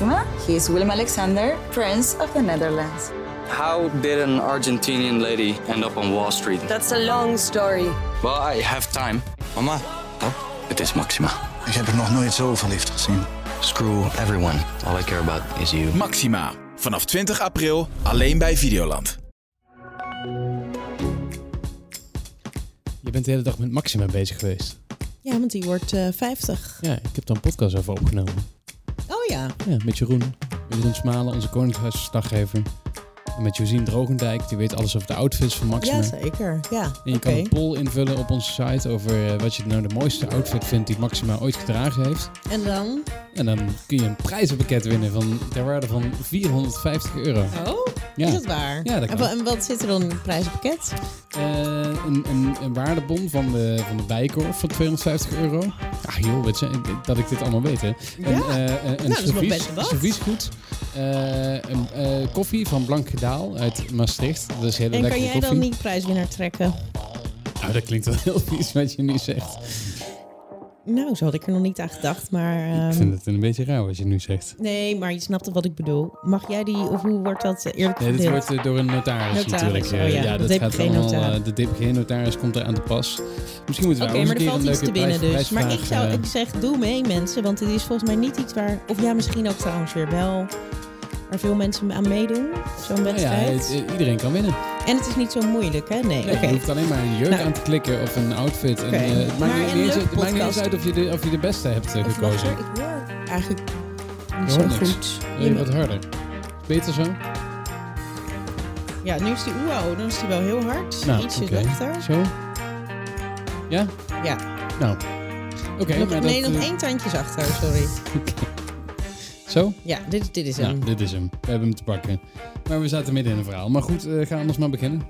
Maxima. He is Willem Alexander, Prince of the Netherlands. How did an Argentinian lady end up on Wall Street? That's a long story. Well, I have time. Mama, Oh, het is Maxima. ik heb er nog nooit zo verliefd gezien. Screw everyone. All I care about is you. Maxima. Vanaf 20 april alleen bij Videoland. Je bent de hele dag met Maxima bezig geweest. Ja, want die wordt eh 50. Ja, ik heb daar een podcast over opgenomen. Oh ja. Ja, met Jeroen. Jeroen Smalen, onze Koningshuisverslaggever. En met Josien Drogendijk, die weet alles over de outfits van Maxima. Ja, zeker. Ja, en je kan een poll invullen op onze site over eh, wat je nou de mooiste outfit vindt die Maxima ooit gedragen heeft. En dan? En dan kun je een prijzenpakket winnen van ter waarde van 450 euro. Oh, Ja. is dat waar? Ja, dat en, en wat zit er dan in het prijzenpakket? Eh, een, een, een waardebon van de, van de Bijenkorf van 250 euro. Ach joh, dat ik dit allemaal weet hè. Ja. eh, een, een dat is best wat. serviesgoed. Eh, een eh, koffie van Blank Gedaal uit Maastricht. Dat is hele En kan lekkere jij koffie. dan die prijswinnaar trekken? Nou, dat klinkt wel heel vies wat je nu zegt. Nou, zo had ik er nog niet aan gedacht, maar... ehm, Ik vind het een beetje raar wat je nu zegt. Nee, maar je snapt wat ik bedoel. Mag jij die, of hoe wordt dat eh, eerlijk Nee, dit wordt eh, door een notaris, Notaris, natuurlijk. oh Eh, ja, de dat DPG gaat allemaal, notaris. eh, de DPG-notaris komt er aan de pas. Misschien moeten we Oké, ook maar er een valt keer iets te prijs- dus. Maar ik, zou, eh, ik zeg, doe mee mensen, want het is volgens mij niet iets waar... Of ja, misschien ook trouwens weer wel... Waar veel mensen aan meedoen, zo'n nou ja, wedstrijd. eh, iedereen kan winnen. En het is niet zo moeilijk, hè? Nee. Je hoeft alleen maar een jurk Nou. aan te klikken of een outfit. En, Oké. eh, het maakt Maar niet, een niet eens, leuke het maakt niet eens podcast. uit of je de, of je de beste hebt eh, gekozen. ik hoor eigenlijk niet zo niks. goed. Je wat harder? Beter zo? Ja, nu is die wow, dan is die wel heel hard. Nou, Ietsje zachter. Zo? Ja? Ja. Nou. Oké, nog, maar nee, dat... nog eh, één tandje zachter, sorry. Zo? Ja, dit, dit is hem. Nou, dit is hem. We hebben hem te pakken. Maar we zaten midden in een verhaal. Maar goed, eh, ga anders maar beginnen.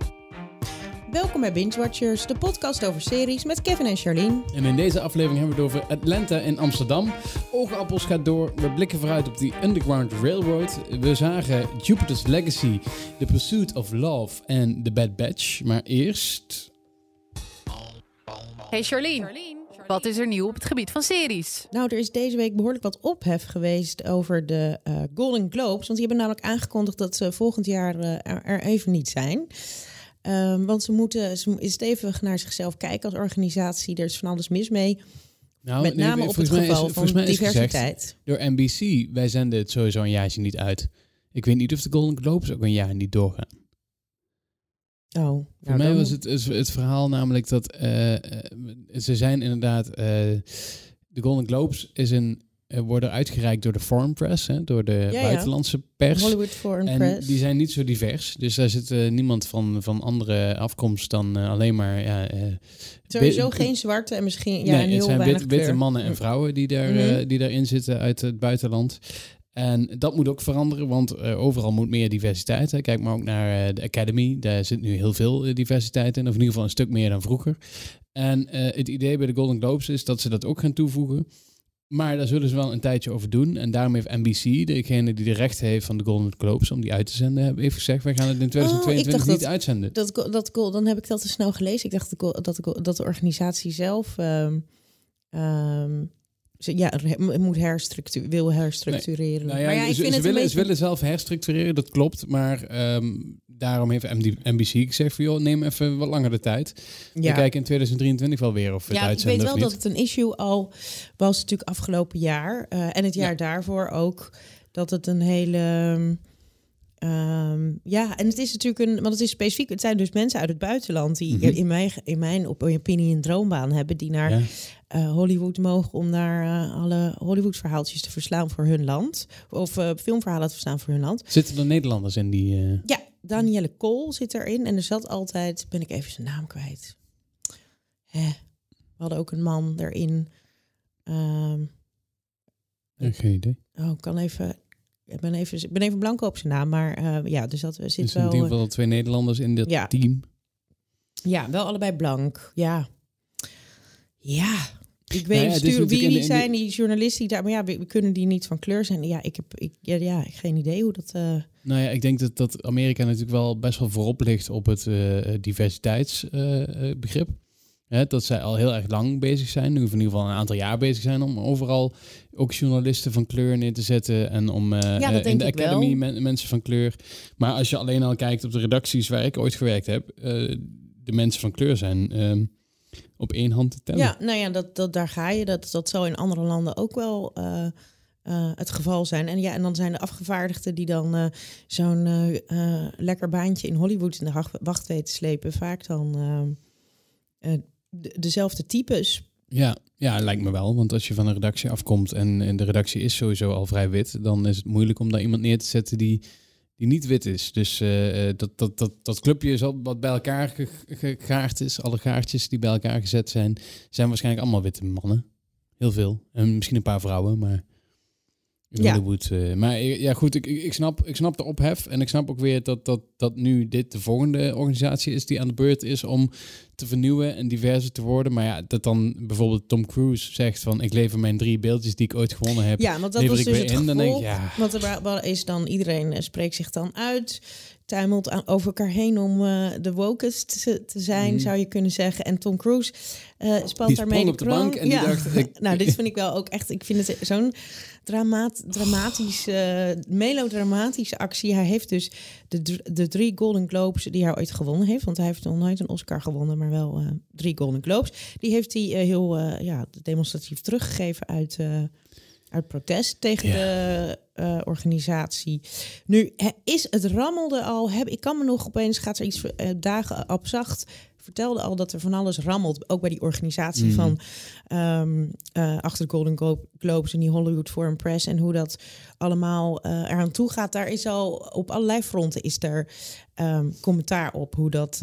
Welkom bij Binge Watchers, de podcast over series met Kevin en Charlene. En in deze aflevering hebben we het over Atlanta in Amsterdam. Oogappels gaat door. We blikken vooruit op die Underground Railroad. We zagen Jupiter's Legacy, The Pursuit of Love en The Bad Batch. Maar eerst... Hey Charlene, wat is er nieuw op het gebied van series? Nou, er is deze week behoorlijk wat ophef geweest over de eh, Golden Globes. Want die hebben namelijk aangekondigd dat ze volgend jaar eh, er, er even niet zijn. Ehm, want ze moeten ze is stevig naar zichzelf kijken als organisatie. Er is van alles mis mee. Nou, met nee, name op het volgens mij is- geval van diversiteit. gezegd door NBC, wij zenden het sowieso een jaartje niet uit. Ik weet niet of de Golden Globes ook een jaar niet doorgaan. Oh, nou, Voor mij dan- was het, het, verhaal namelijk dat eh, eh, ze zijn inderdaad... eh, de Golden Globes is een, worden uitgereikt door de foreign press, hè, door de Ja, ja. buitenlandse pers. Hollywood Foreign En Press. die zijn niet zo divers. Dus daar zit niemand van, van andere afkomst dan alleen maar... Ja, eh, Sowieso geen zwarte en misschien ja, nee, en het heel zijn wit- witte mannen en vrouwen die, daar, Mhm. die daarin zitten uit het buitenland. En dat moet ook veranderen, want eh, overal moet meer diversiteit. Hè. Kijk maar ook naar eh, de Academy. Daar zit nu heel veel eh, diversiteit in, of in ieder geval een stuk meer dan vroeger. En het idee bij de Golden Globes is dat ze dat ook gaan toevoegen. Maar daar zullen ze wel een tijdje over doen. En daarom heeft NBC, degene die de recht heeft van de Golden Globes om die uit te zenden, hebben even gezegd, wij gaan het in 2022 dacht niet dat- uitzenden. Dat, dat, go- dan heb ik dat te snel gelezen. Ik dacht dat, dat, dat de organisatie zelf ehm, ehm, ze- ja, moet herstructu wil herstructureren. Nou ja, maar ja, ik ze, vind ze het willen, ze zelf herstructureren, dat klopt. Maar ehm, daarom heeft NBC gezegd van, joh, neem even wat langer de tijd. We Ja. kijken in 2023 wel weer of we het Ja, ik weet uitzenden wel dat het een issue al was natuurlijk afgelopen jaar. eh, en het jaar Ja. daarvoor ook. Dat het een hele... ehm, ja, en het is natuurlijk een... Want het is specifiek... Het zijn dus mensen uit het buitenland... die Mhm. in, mijn, in mijn op opinie een droombaan hebben... die naar Eh, Hollywood mogen om daar eh, alle Hollywood-verhaaltjes te verslaan voor hun land. Of eh, filmverhalen te verslaan voor hun land. Zitten er Nederlanders in die... Ja, Danielle Kool zit erin. En er zat altijd, ben ik even zijn naam kwijt. Hè. We hadden ook een man erin. Ja, geen idee. oh, ik kan even. Ik ben even, ik ben even blanco op zijn naam, maar ja, dus dat zit Dus in ieder geval twee Nederlanders in dit Ja. team. Ja, wel allebei blank. Ja. Ja. Ik weet Nou ja, stuur, natuurlijk wie, de- zijn die journalisten die daar... Maar ja, we, we kunnen die niet van kleur zijn. Ja, ik heb ik, ja, ja, geen idee hoe dat... eh, Nou ja, ik denk dat, dat Amerika natuurlijk wel best wel voorop ligt op het eh, diversiteitsbegrip. Dat zij al heel erg lang bezig zijn, nu in ieder geval een aantal jaar bezig zijn om overal ook journalisten van kleur neer te zetten en om eh, in de academy men- mensen van kleur. Maar als je alleen al kijkt op de redacties waar ik ooit gewerkt heb, de mensen van kleur zijn ehm, op één hand te tellen. Ja, nou ja, dat, dat, daar ga je. Dat, dat zal in andere landen ook wel eh, eh, het geval zijn. En ja, en dan zijn de afgevaardigden die dan eh, zo'n lekker baantje in Hollywood in de wacht weten te slepen, vaak dan de- dezelfde types. Ja, ja, lijkt me wel. Want als je van een redactie afkomt en, en de redactie is sowieso al vrij wit, dan is het moeilijk om daar iemand neer te zetten die, die niet wit is. Dus eh, eh, dat, dat, dat, dat clubje is al wat bij elkaar ge- ge- gegaard is. Alle gaartjes die bij elkaar gezet zijn, zijn waarschijnlijk allemaal witte mannen. Heel veel. En misschien een paar vrouwen, maar Ja. Eh, maar ja, goed, ik, ik, snap, ik snap de ophef. En ik snap ook weer dat, dat, dat nu dit de volgende organisatie is die aan de beurt is om te vernieuwen en diverser te worden. Maar ja, dat dan bijvoorbeeld Tom Cruise zegt van ik lever mijn drie beeldjes die ik ooit gewonnen heb. Ja, want dat was ik dus weer het in, dan gevolg. denk ik, ja. Want er is dan iedereen eh, spreekt zich dan uit, tuimelt aan, over elkaar heen om eh, de wokest te, te zijn, zou je kunnen zeggen. En Tom Cruise eh spant daarmee op de bank en die dacht, ik- nou, dit vind ik wel ook echt. Ik vind het zo'n dramaat, dramatische, melodramatische actie. Hij heeft dus de, de drie Golden Globes die hij ooit gewonnen heeft, want hij heeft nog nooit een Oscar gewonnen, maar wel eh, drie Golden Globes. Die heeft hij eh, heel eh, ja, demonstratief teruggegeven uit. eh, uit protest tegen Ja. de eh, organisatie. Nu is het rammelde al. Heb, ik kan me nog opeens gaat er iets eh, dagen op zacht. Vertelde al dat er van alles rammelt. Ook bij die organisatie Mhm. van ehm, eh, achter de Golden Glo- Globes en die Hollywood Foreign Press en hoe dat allemaal eraan toe gaat. Daar is al op allerlei fronten is er ehm, commentaar op hoe dat.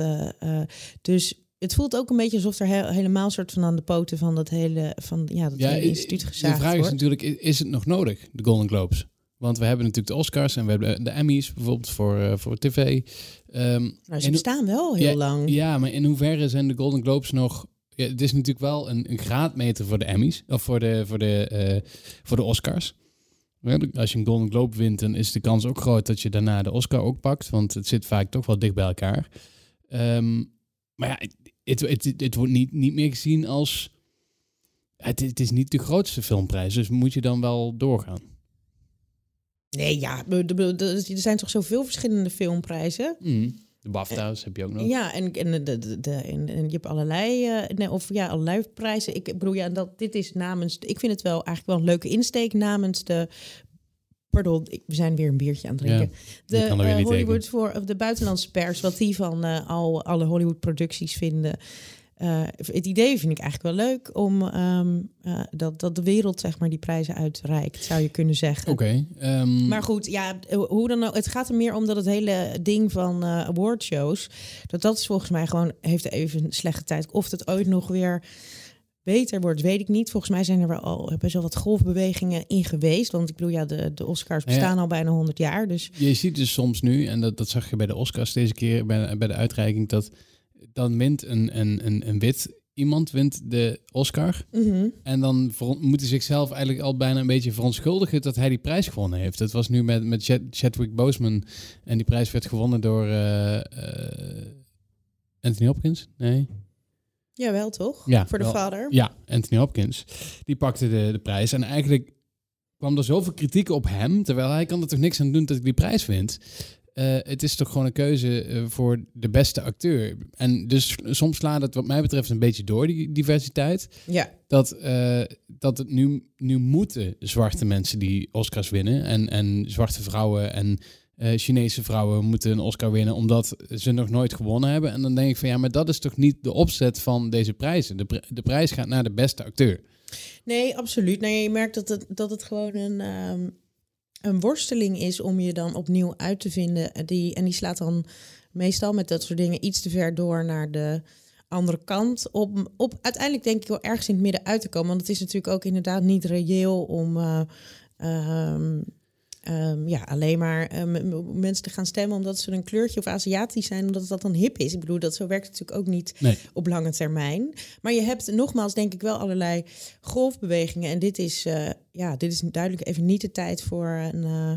dus het voelt ook een beetje alsof er he- helemaal soort van aan de poten van dat hele van ja dat Ja, hele i- instituut de vraag is wordt. natuurlijk, is het nog nodig, de Golden Globes? Want we hebben natuurlijk de Oscars en we hebben de Emmys bijvoorbeeld voor, eh, voor tv. Ehm, Nou, ze bestaan wel heel ja, lang. Ja, maar in hoeverre zijn de Golden Globes nog... Ja, het is natuurlijk wel een, een graadmeter voor de Emmys, of voor de, voor de, eh, voor de Oscars. Als je een Golden Globe wint, dan is de kans ook groot dat je daarna de Oscar ook pakt. Want het zit vaak toch wel dicht bij elkaar. Ehm, maar ja, het, het, het, het wordt niet, niet meer gezien als... Het, het is niet de grootste filmprijs, dus moet je dan wel doorgaan. Nee, ja, er zijn toch zoveel verschillende filmprijzen. De BAFTA's heb je ook nog. Ja, en, en, de, de, de, en, en je hebt allerlei, eh, nee, of ja, allerlei prijzen. Ik bedoel, ja, dat, dit is namens, ik vind het wel eigenlijk wel een leuke insteek namens de, pardon, ik- we zijn weer een biertje aan het drinken. de eh, Hollywood voor, of de buitenlandse pers, wat die van eh, al alle Hollywood producties vinden. Eh, het idee vind ik eigenlijk wel leuk om ehm, eh, dat, dat de wereld zeg maar die prijzen uitreikt, zou je kunnen zeggen. Oké. ehm, Maar goed, ja, hoe dan ook. Het gaat er meer om dat het hele ding van eh awardshows... dat dat is volgens mij gewoon... heeft even een slechte tijd. Of het ooit nog weer beter wordt, weet ik niet. Volgens mij zijn er wel al best wel wat golfbewegingen in geweest. Want ik bedoel, ja, de, de Oscars ja. bestaan al bijna 100 jaar. Dus Je ziet dus soms nu, en dat, dat zag je bij de Oscars deze keer bij, bij de uitreiking, dat dan wint een, een, een, een wit iemand wint de Oscar. mhm. En dan moet hij zichzelf eigenlijk al bijna een beetje verontschuldigen dat hij die prijs gewonnen heeft. Dat was nu met, met Chad- Chadwick Boseman. En die prijs werd gewonnen door eh, eh, Anthony Hopkins. Nee. jawel toch? Ja, Voor de wel. vader. Ja, Anthony Hopkins. Die pakte de, de prijs. En eigenlijk kwam er zoveel kritiek op hem. Terwijl hij kan er toch niks aan doen dat ik die prijs wint. Eh, het is toch gewoon een keuze eh, voor de beste acteur. En dus soms slaat het wat mij betreft een beetje door, die diversiteit. Ja. Dat, eh, dat het nu, nu moeten zwarte mensen die Oscars winnen. En, en zwarte vrouwen en Chinese vrouwen moeten een Oscar winnen omdat ze nog nooit gewonnen hebben. En dan denk ik van ja, maar dat is toch niet de opzet van deze prijzen. De, de prijs gaat naar de beste acteur. Nee, absoluut. Nee, je merkt dat het, dat het gewoon een, ehm, een worsteling is om je dan opnieuw uit te vinden. Eh, Die, en die slaat dan meestal met dat soort dingen iets te ver door naar de andere kant. Op, op uiteindelijk denk ik wel ergens in het midden uit te komen. Want het is natuurlijk ook inderdaad niet reëel om. eh, ehm, ehm, ja, alleen maar eh, m- m- mensen te gaan stemmen omdat ze een kleurtje of Aziatisch zijn, omdat dat dan hip is. Ik bedoel, dat zo werkt het natuurlijk ook niet Nee. op lange termijn. Maar je hebt nogmaals, denk ik, wel allerlei golfbewegingen. En dit is, eh, ja, dit is duidelijk even niet de tijd voor een, eh,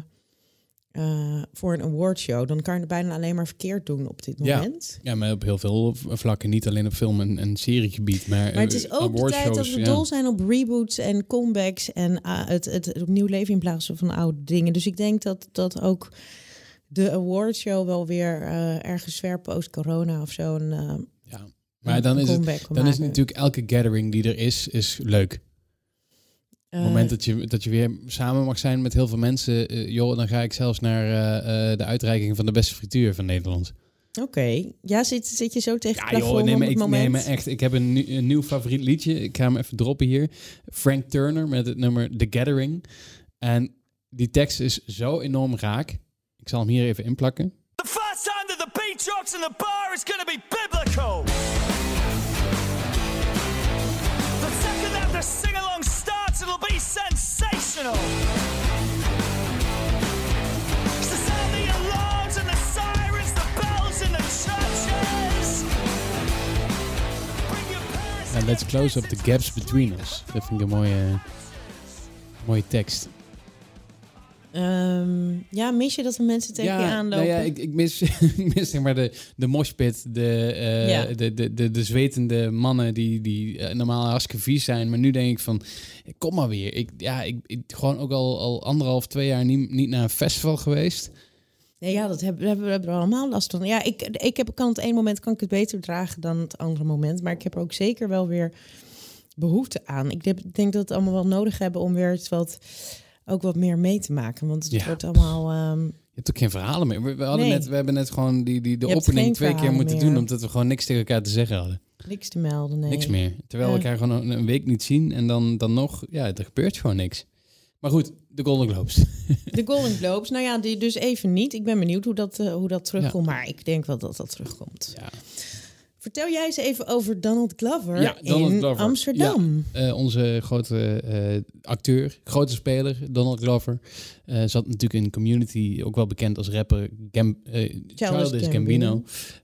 eh, voor een awardshow, dan kan je het bijna alleen maar verkeerd doen op dit moment. Ja, maar op heel veel vlakken. Niet alleen op film- en, en seriegebied. Maar, Maar het is ook de tijd dat we dol zijn op reboots en comebacks en ah, het, het, het opnieuw leven in plaats van oude dingen. Dus ik denk dat, dat ook de awardshow wel weer eh, ergens ver post-corona of zo een, eh, Ja. Maar dan is, het, dan is natuurlijk elke gathering die er is, is leuk. Op Eh, het moment dat je, dat je weer samen mag zijn met heel veel mensen, eh, joh, dan ga ik zelfs naar eh, eh, de uitreiking van de beste frituur van Nederland. Oké, ja, zit, zit je zo tegen het Ja, joh, nee, op maar, het ik, moment? nee, maar echt, ik heb een, nieuw- een nieuw favoriet liedje. Ik ga hem even droppen hier. Frank Turner met het nummer The Gathering. En die tekst is zo enorm raak. Ik zal hem hier even inplakken. The first time that the beat drops in the bar is going to be biblical. The second that the sing sensational. It's the sound of the alarms and the sirens, the bells in the churches. Bring your parents En let's close up the gaps between us. Dat vind ik een mooie, eh, mooie tekst. Ehm, ja, mis je dat de mensen tegen je aanlopen? nou ja, ik, ik mis, ik mis zeg maar de, de moshpit, de, eh, Ja. de, de, de, de zwetende mannen die, die eh, normaal hartstikke vies zijn. Maar nu denk ik van, kom maar weer. Ik, ja, ik, ik gewoon ook al, al anderhalf, twee jaar niet, niet naar een festival geweest. Nee, ja, dat hebben, hebben, hebben we allemaal last van. Ja, ik, ik heb, kan het ene moment kan ik het beter dragen dan het andere moment. Maar ik heb er ook zeker wel weer behoefte aan. Ik denk, ik denk dat we het allemaal wel nodig hebben om weer iets wat, ook wat meer mee te maken. Want het Ja. wordt allemaal... ehm, Je hebt ook geen verhalen meer. We, hadden Nee. net, we hebben net gewoon die, die, de Je opening twee keer moeten meer. doen, omdat we gewoon niks tegen elkaar te zeggen hadden. niks te melden, nee. Niks meer. Terwijl we Ja. elkaar gewoon een, een week niet zien en dan, dan nog, ja, er gebeurt gewoon niks. Maar goed, de Golden Globes. De Golden Globes, nou ja, die dus even niet. Ik ben benieuwd hoe dat, eh, hoe dat terugkomt. Maar ik denk wel dat dat terugkomt. Ja. Vertel jij eens even over Donald Glover Ja, Donald in Glover. Amsterdam. Eh, onze grote eh, acteur, grote speler, Donald Glover, eh, zat natuurlijk in Community, ook wel bekend als rapper Gam, eh, Childish Gambino.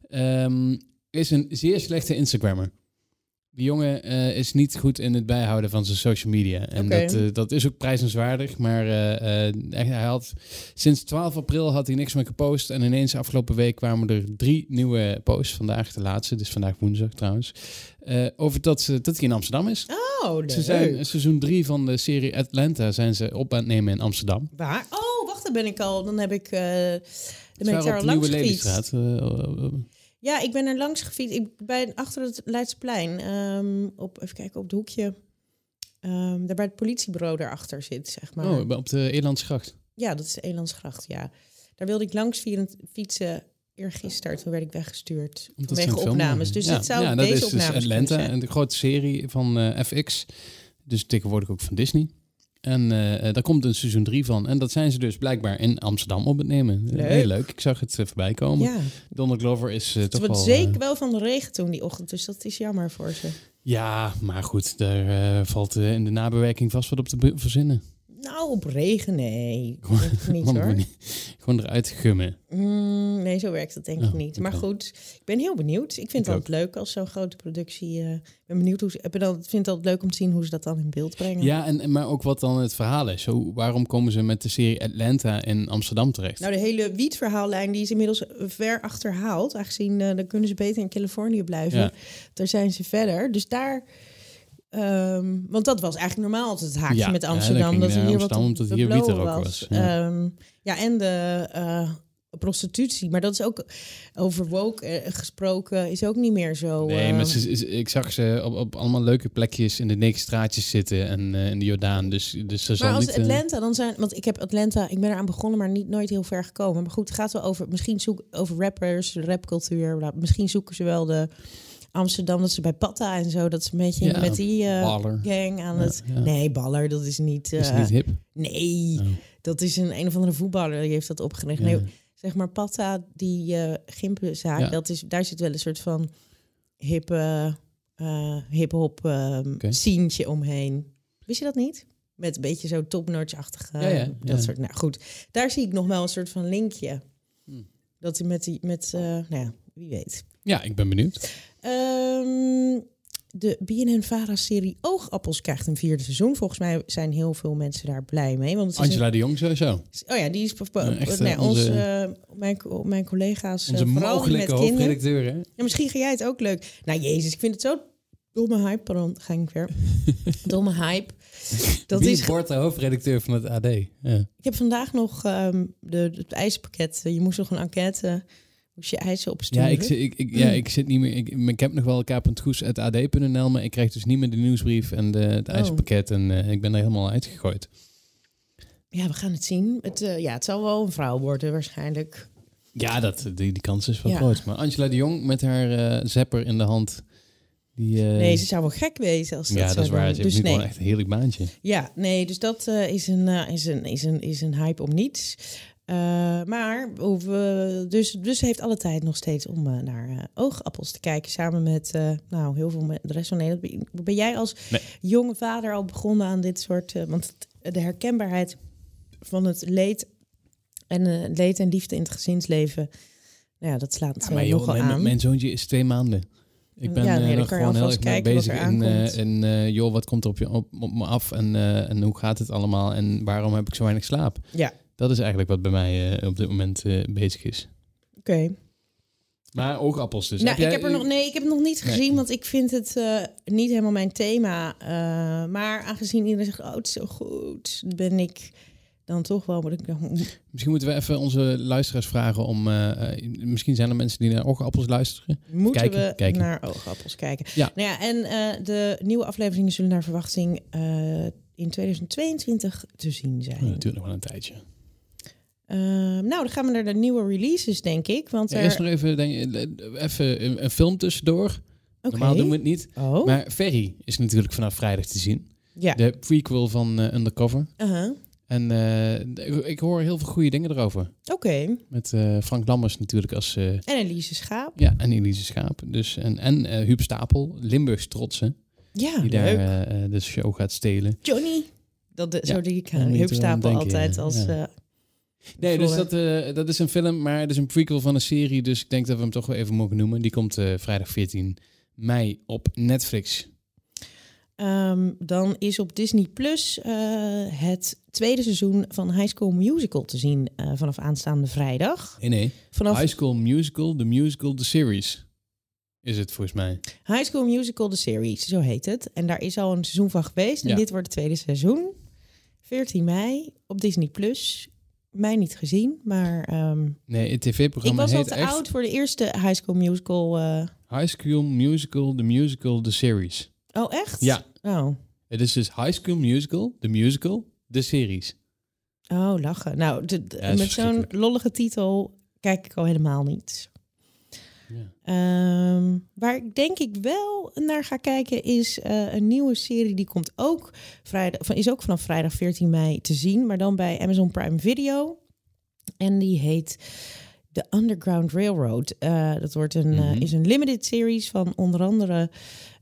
Ehm, is een zeer slechte Instagrammer. Die jongen eh, is niet goed in het bijhouden van zijn social media. En dat, eh, dat is ook prijzenswaardig. Maar eh, hij had, sinds 12 april had hij niks meer gepost. En ineens afgelopen week kwamen er drie nieuwe posts. Vandaag de laatste, dus vandaag woensdag trouwens. over dat, ze, dat hij in Amsterdam is. Oh, leuk. Ze zijn seizoen drie van de serie Atlanta zijn ze op aan het nemen in Amsterdam. Waar? Oh, wacht, daar ben ik al. Dan heb ik... Ze ben ik daar de langs gefietst. Ja, ik ben er langs gefietst. Ik ben achter het Leidseplein. ehm, op, even kijken, op het hoekje. ehm, daar bij het politiebureau daarachter zit, zeg maar. oh, op de Elandsgracht. Ja, dat is de Elandsgracht, ja. Daar wilde ik langs fietsen eergisteren. Toen werd ik weggestuurd Omdat vanwege een opnames. Dus ja. dit zou ja, dat deze is dus opnames kunnen Atlanta, zijn. en de grote serie van eh, FX. Dus tegenwoordig ook van Disney. En eh, daar komt een seizoen 3 van. En dat zijn ze dus blijkbaar in Amsterdam op het nemen. Eh, Leuk. Heel leuk. Ik zag het eh, voorbij komen. Ja, Donald Glover is eh, het toch wordt wel... zeker wel van de regen toen die ochtend. Dus dat is jammer voor ze. ja, maar goed. Daar valt in de nabewerking vast wat op te verzinnen. Nou, op regen, nee. Dat denk ik niet hoor. gewoon eruit gummen. Mm, nee, zo werkt dat denk ik Oh, niet. Maar goed, ik ben heel benieuwd. Ik vind het altijd leuk als zo'n grote productie... eh, Ik ben benieuwd hoe ze... Ik vind het altijd leuk om te zien hoe ze dat dan in beeld brengen. Ja, en, en- maar ook wat dan het verhaal is. Zo, waarom komen ze met de serie Atlanta in Amsterdam terecht? Nou, de hele wietverhaallijn die is inmiddels ver achterhaald. Aangezien eh, dan kunnen ze beter in Californië blijven. Ja. Daar zijn ze verder. Dus daar... ehm, want dat was eigenlijk normaal altijd het haakje Ja, met ja, Amsterdam. ging dat er hier wat Amsterdam omdat hier wiet er blowen ook was, ja. Ehm, ja, en de eh, prostitutie. Maar dat is ook over woke eh, gesproken. Is ook niet meer zo... Nee, maar ze, ze- ik zag ze op, op allemaal leuke plekjes in de Negenstraatjes zitten en eh, in de Jordaan. Dus, dus ze Maar als niet... Atlanta dan zijn, want ik heb Atlanta, ik ben eraan begonnen, maar niet nooit heel ver gekomen. Maar goed, het gaat wel over, misschien zoek over rappers, rapcultuur. Misschien zoeken ze wel de Amsterdam, dat ze bij Patta en zo, dat ze een beetje Ja, met die eh, gang aan Ja, het. ja. Nee, baller, dat is niet. is eh, niet hip. Nee, Oh. dat is een een of andere voetballer die heeft dat opgericht. Nee, zeg maar Patta, die Ja. dat is, daar zit wel een soort van hippe, hip-hop ehm scientje omheen. Wist je dat niet? Met een beetje zo top-notch-achtige, dat soort. Nou goed, daar zie ik nog wel een soort van linkje. Hmm. Dat hij met die, met, nou ja, wie weet. Ja, ik ben benieuwd. Ehm, de BNN-Vara-serie Oogappels krijgt een vierde seizoen. Volgens mij zijn heel veel mensen daar blij mee. Want het is Angela de Jong sowieso. oh ja, die is... Een echte- nee, onze- onze, eh, mijn, mijn collega's, Onze eh, vooral die met mogelijke kinderen. hoofdredacteur, hè? Ja, misschien ga jij het ook leuk. Nou, jezus, ik vind het zo domme hype. Pardon, ga ik weer. domme hype. Dat Wie is, wordt de hoofdredacteur van het AD? Ja. ik heb vandaag nog ehm, de, het ijspakket. Je moest nog een enquête. Moest je eisen opsturen. Ja, ik, zit- ik, ik, ja, ik zit niet meer. Ik, ik heb nog wel k.goes.ad.nl, maar ik krijg dus niet meer de nieuwsbrief en de, het Oh. ijspakket. En eh, ik ben er helemaal uitgegooid. Ja, we gaan het zien. Het, eh, ja, het zal wel een vrouw worden waarschijnlijk. Ja, dat, die, die kans is wel Ja. groot. Maar Angela de Jong met haar eh zapper in de hand. Die, Nee, ze zou wel gek wezen als dat ja, dat is waar. Ze heeft Dus nu nee. gewoon echt een heerlijk baantje. Ja, nee, dus dat is, een, is, een, is, een, is een hype om niets. Eh, maar we, dus, dus heeft alle tijd nog steeds om eh, naar eh, oogappels te kijken. Samen met nou, heel veel met de rest van Nederland. Ben- Ben jij als Nee. jonge vader al begonnen aan dit soort... want de herkenbaarheid van het leed en, leed en liefde in het gezinsleven... Nou ja, dat slaat Ja, maar joh, nogal mijn, aan. mijn zoontje is twee maanden. Ik ben Ja, nee, nog gewoon heel erg bezig in, in joh, wat komt er op, je, op, op me af en, en hoe gaat het allemaal en waarom heb ik zo weinig slaap? Ja, Dat is eigenlijk wat bij mij eh, op dit moment eh, bezig is. oké. Maar oogappels dus. nou, Heb jij- ik heb er nog, nee, ik heb het nog niet Nee. gezien, want ik vind het eh, niet helemaal mijn thema. Eh, maar aangezien iedereen zegt, oh, het is zo goed, ben ik dan toch wel... Moet ik dan, Misschien moeten we even onze luisteraars vragen om... eh, eh, misschien zijn er mensen die naar oogappels luisteren. moeten Kijken, we kijken. naar oogappels kijken. Ja. Nou ja, en eh, de nieuwe afleveringen zullen naar verwachting eh, in 2022 te zien zijn. Oh, natuurlijk nog wel een tijdje. Eh, nou, dan gaan we naar de nieuwe releases, denk ik. Want Ja, er... eerst nog even, denk, even een, een film tussendoor. Normaal doen we het niet. Oh, Maar Ferry is natuurlijk vanaf vrijdag te zien. ja. De prequel van eh, Undercover. Uh-huh. En eh, ik- hoor heel veel goede dingen erover. Oké. Met eh, Frank Lammers natuurlijk als... En Elise Schaap. ja, en Elise Schaap. Dus, en en Huub Stapel, Limburgs trotsen. Ja, die daar leuk. de show gaat stelen. Johnny. Dat de, Ja, zo die ik eraan denken, altijd als... Ja. Nee, dus dat, eh, dat is een film, maar het is een prequel van een serie. Dus ik denk dat we hem toch wel even mogen noemen. Die komt eh, vrijdag 14 mei op Netflix. Ehm, dan is op Disney Plus eh, het tweede seizoen van High School Musical te zien vanaf aanstaande vrijdag. Nee, nee. Vanaf High School Musical, The Musical, The Series. Is het volgens mij. High School Musical, de series, zo heet het. En daar is al een seizoen van geweest. En Ja. dit wordt het tweede seizoen. 14 mei op Disney Plus. Mij niet gezien, maar ehm, Nee, het ik tv-programma was al te echt oud voor de eerste High School Musical. eh. High School Musical, The Musical, The Series. Oh, echt? Ja. Oh. Het is dus High School Musical, The Musical, The Series. Oh, lachen. Nou, de- de- Ja, met zo'n lollige titel kijk ik al helemaal niet. Ja. Ehm, waar ik denk ik wel naar ga kijken is eh, een nieuwe serie. Die komt ook vrijdag, is ook vanaf vrijdag 14 mei te zien, maar dan bij Amazon Prime Video. En die heet The Underground Railroad. Eh, dat wordt een, eh, Mhm. is een limited series van onder andere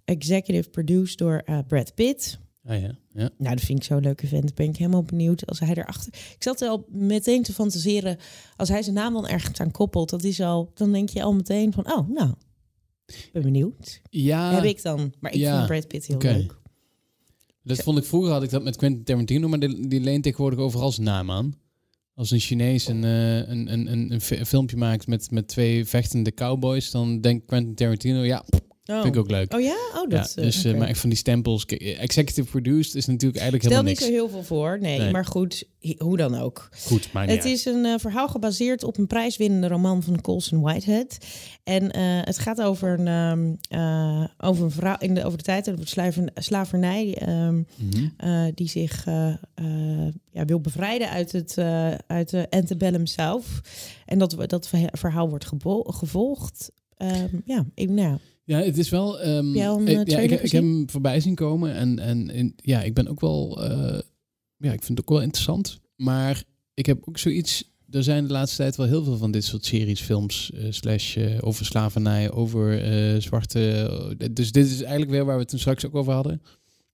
executive produced door Brad Pitt. Ah ja, ja. Nou, dat vind ik zo'n leuke vent. Ben ik helemaal benieuwd als hij erachter. Ik zat al meteen te fantaseren. Als hij zijn naam dan ergens aan koppelt, dat is al. Dan denk je al meteen van, oh, nou, ben benieuwd. Ja, Heb ik dan? Maar ik ja, vind Brad Pitt heel leuk. dat vond ik vroeger had ik dat met Quentin Tarantino, maar die, die leent tegenwoordig overal zijn naam aan. Als een Chinees een, eh, een, een, een, een filmpje maakt met, met twee vechtende cowboys, dan denkt Quentin Tarantino, ja, Oh. vind ik ook leuk. Oh ja? Oh, dat. ja, eh, dus, eh, oké. maar echt van die stempels. Kijk, executive produced is natuurlijk eigenlijk Stel helemaal niet niks. zo heel veel voor. Nee, Nee. maar goed, hoe dan ook. Goed, maar niet Het uit. is een eh, verhaal gebaseerd op een prijswinnende roman van Colson Whitehead. En eh, het gaat over een, eh, over een vrouw in de, over de tijd over slavernij. ehm, Mhm. eh, die zich eh, eh, ja, wil bevrijden uit, het, eh, uit de antebellum zelf. En dat, dat verha- verhaal wordt gevolgd. Ehm, ja, ik, nou, Ja, het is wel. een, eh, ja, ik, ik heb hem voorbij zien komen en, en, en ja, ik ben ook wel. eh, ja, ik vind het ook wel interessant. Maar ik heb ook zoiets. Er zijn de laatste tijd wel heel veel van dit soort series, films, eh, slash over slavernij, over zwarte. dus dit is eigenlijk weer waar we het toen straks ook over hadden.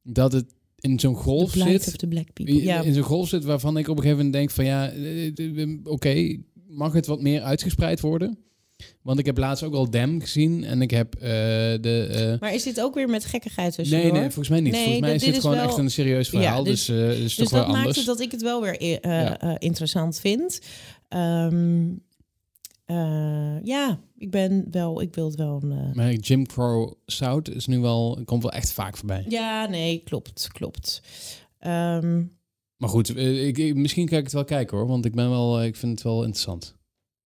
Dat het in zo'n golf zit. of the Black People. In, Ja, in zo'n golf zit waarvan ik op een gegeven moment denk van ja, oké, mag het wat meer uitgespreid worden? Want ik heb laatst ook al Dem gezien en ik heb eh, de... eh, Maar is dit ook weer met gekkigheid tussen? nee, nee, volgens mij niet. Nee, volgens mij is dit dit is gewoon wel- echt een serieus verhaal, Ja, dus, dus- eh is Dus toch wel dat maakt anders. het dat ik het wel weer Ja. interessant vind. Ehm, eh, ja, ik ben wel, ik wil het wel een... Maar Jim Crow South is nu wel, komt wel echt vaak voorbij. Ja, nee, klopt, klopt. Ehm, Maar goed, ik, ik- misschien kan ik het wel kijken hoor, want ik ben wel, ik vind het wel interessant.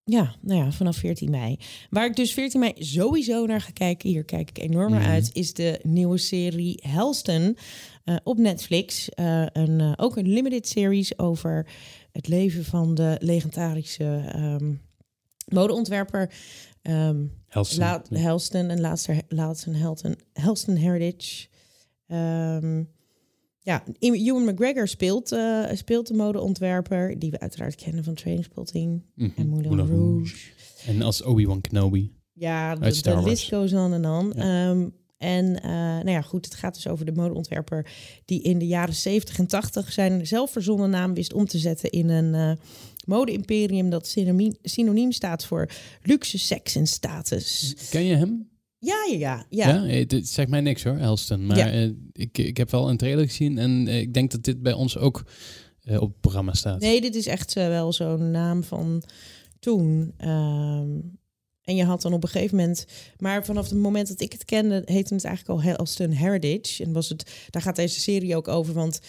Ja, nou ja, vanaf 14 mei. Waar ik dus 14 mei sowieso naar ga kijken, hier kijk ik enorm naar Mhm. uit, is de nieuwe serie Helston eh, op Netflix. Eh, een, eh, ook een limited series over het leven van de legendarische ehm, modeontwerper ehm, Helston. La Helston en laatste Laatste Helston Heritage. Ehm, ja, Ewan McGregor speelt, eh, speelt de modeontwerper, die we uiteraard kennen van Trainspotting Mhm. en Moulin Moulin Rouge. En als Obi-Wan Kenobi. Ja, de, de list goes on en on. Ja. Ehm, en eh, nou ja, goed, het gaat dus over de modeontwerper die in de jaren 70 en 80 zijn zelfverzonnen naam wist om te zetten in een eh mode-imperium dat synoniem, synoniem staat voor luxe, seks en status. Ken je hem? Ja, ja, ja. ja. Eh, dit zegt mij niks hoor, Helston. Maar Ja. eh, ik, ik heb wel een trailer gezien en eh, ik denk dat dit bij ons ook op het programma staat. Nee, dit is echt wel zo'n naam van toen. Ehm, en je had dan op een gegeven moment... Maar vanaf het moment dat ik het kende... heette het eigenlijk al Helston Heritage. En was het, daar gaat deze serie ook over, want...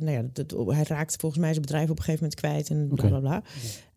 nou ja, dat, hij raakt volgens mij zijn bedrijf op een gegeven moment kwijt en bla bla bla.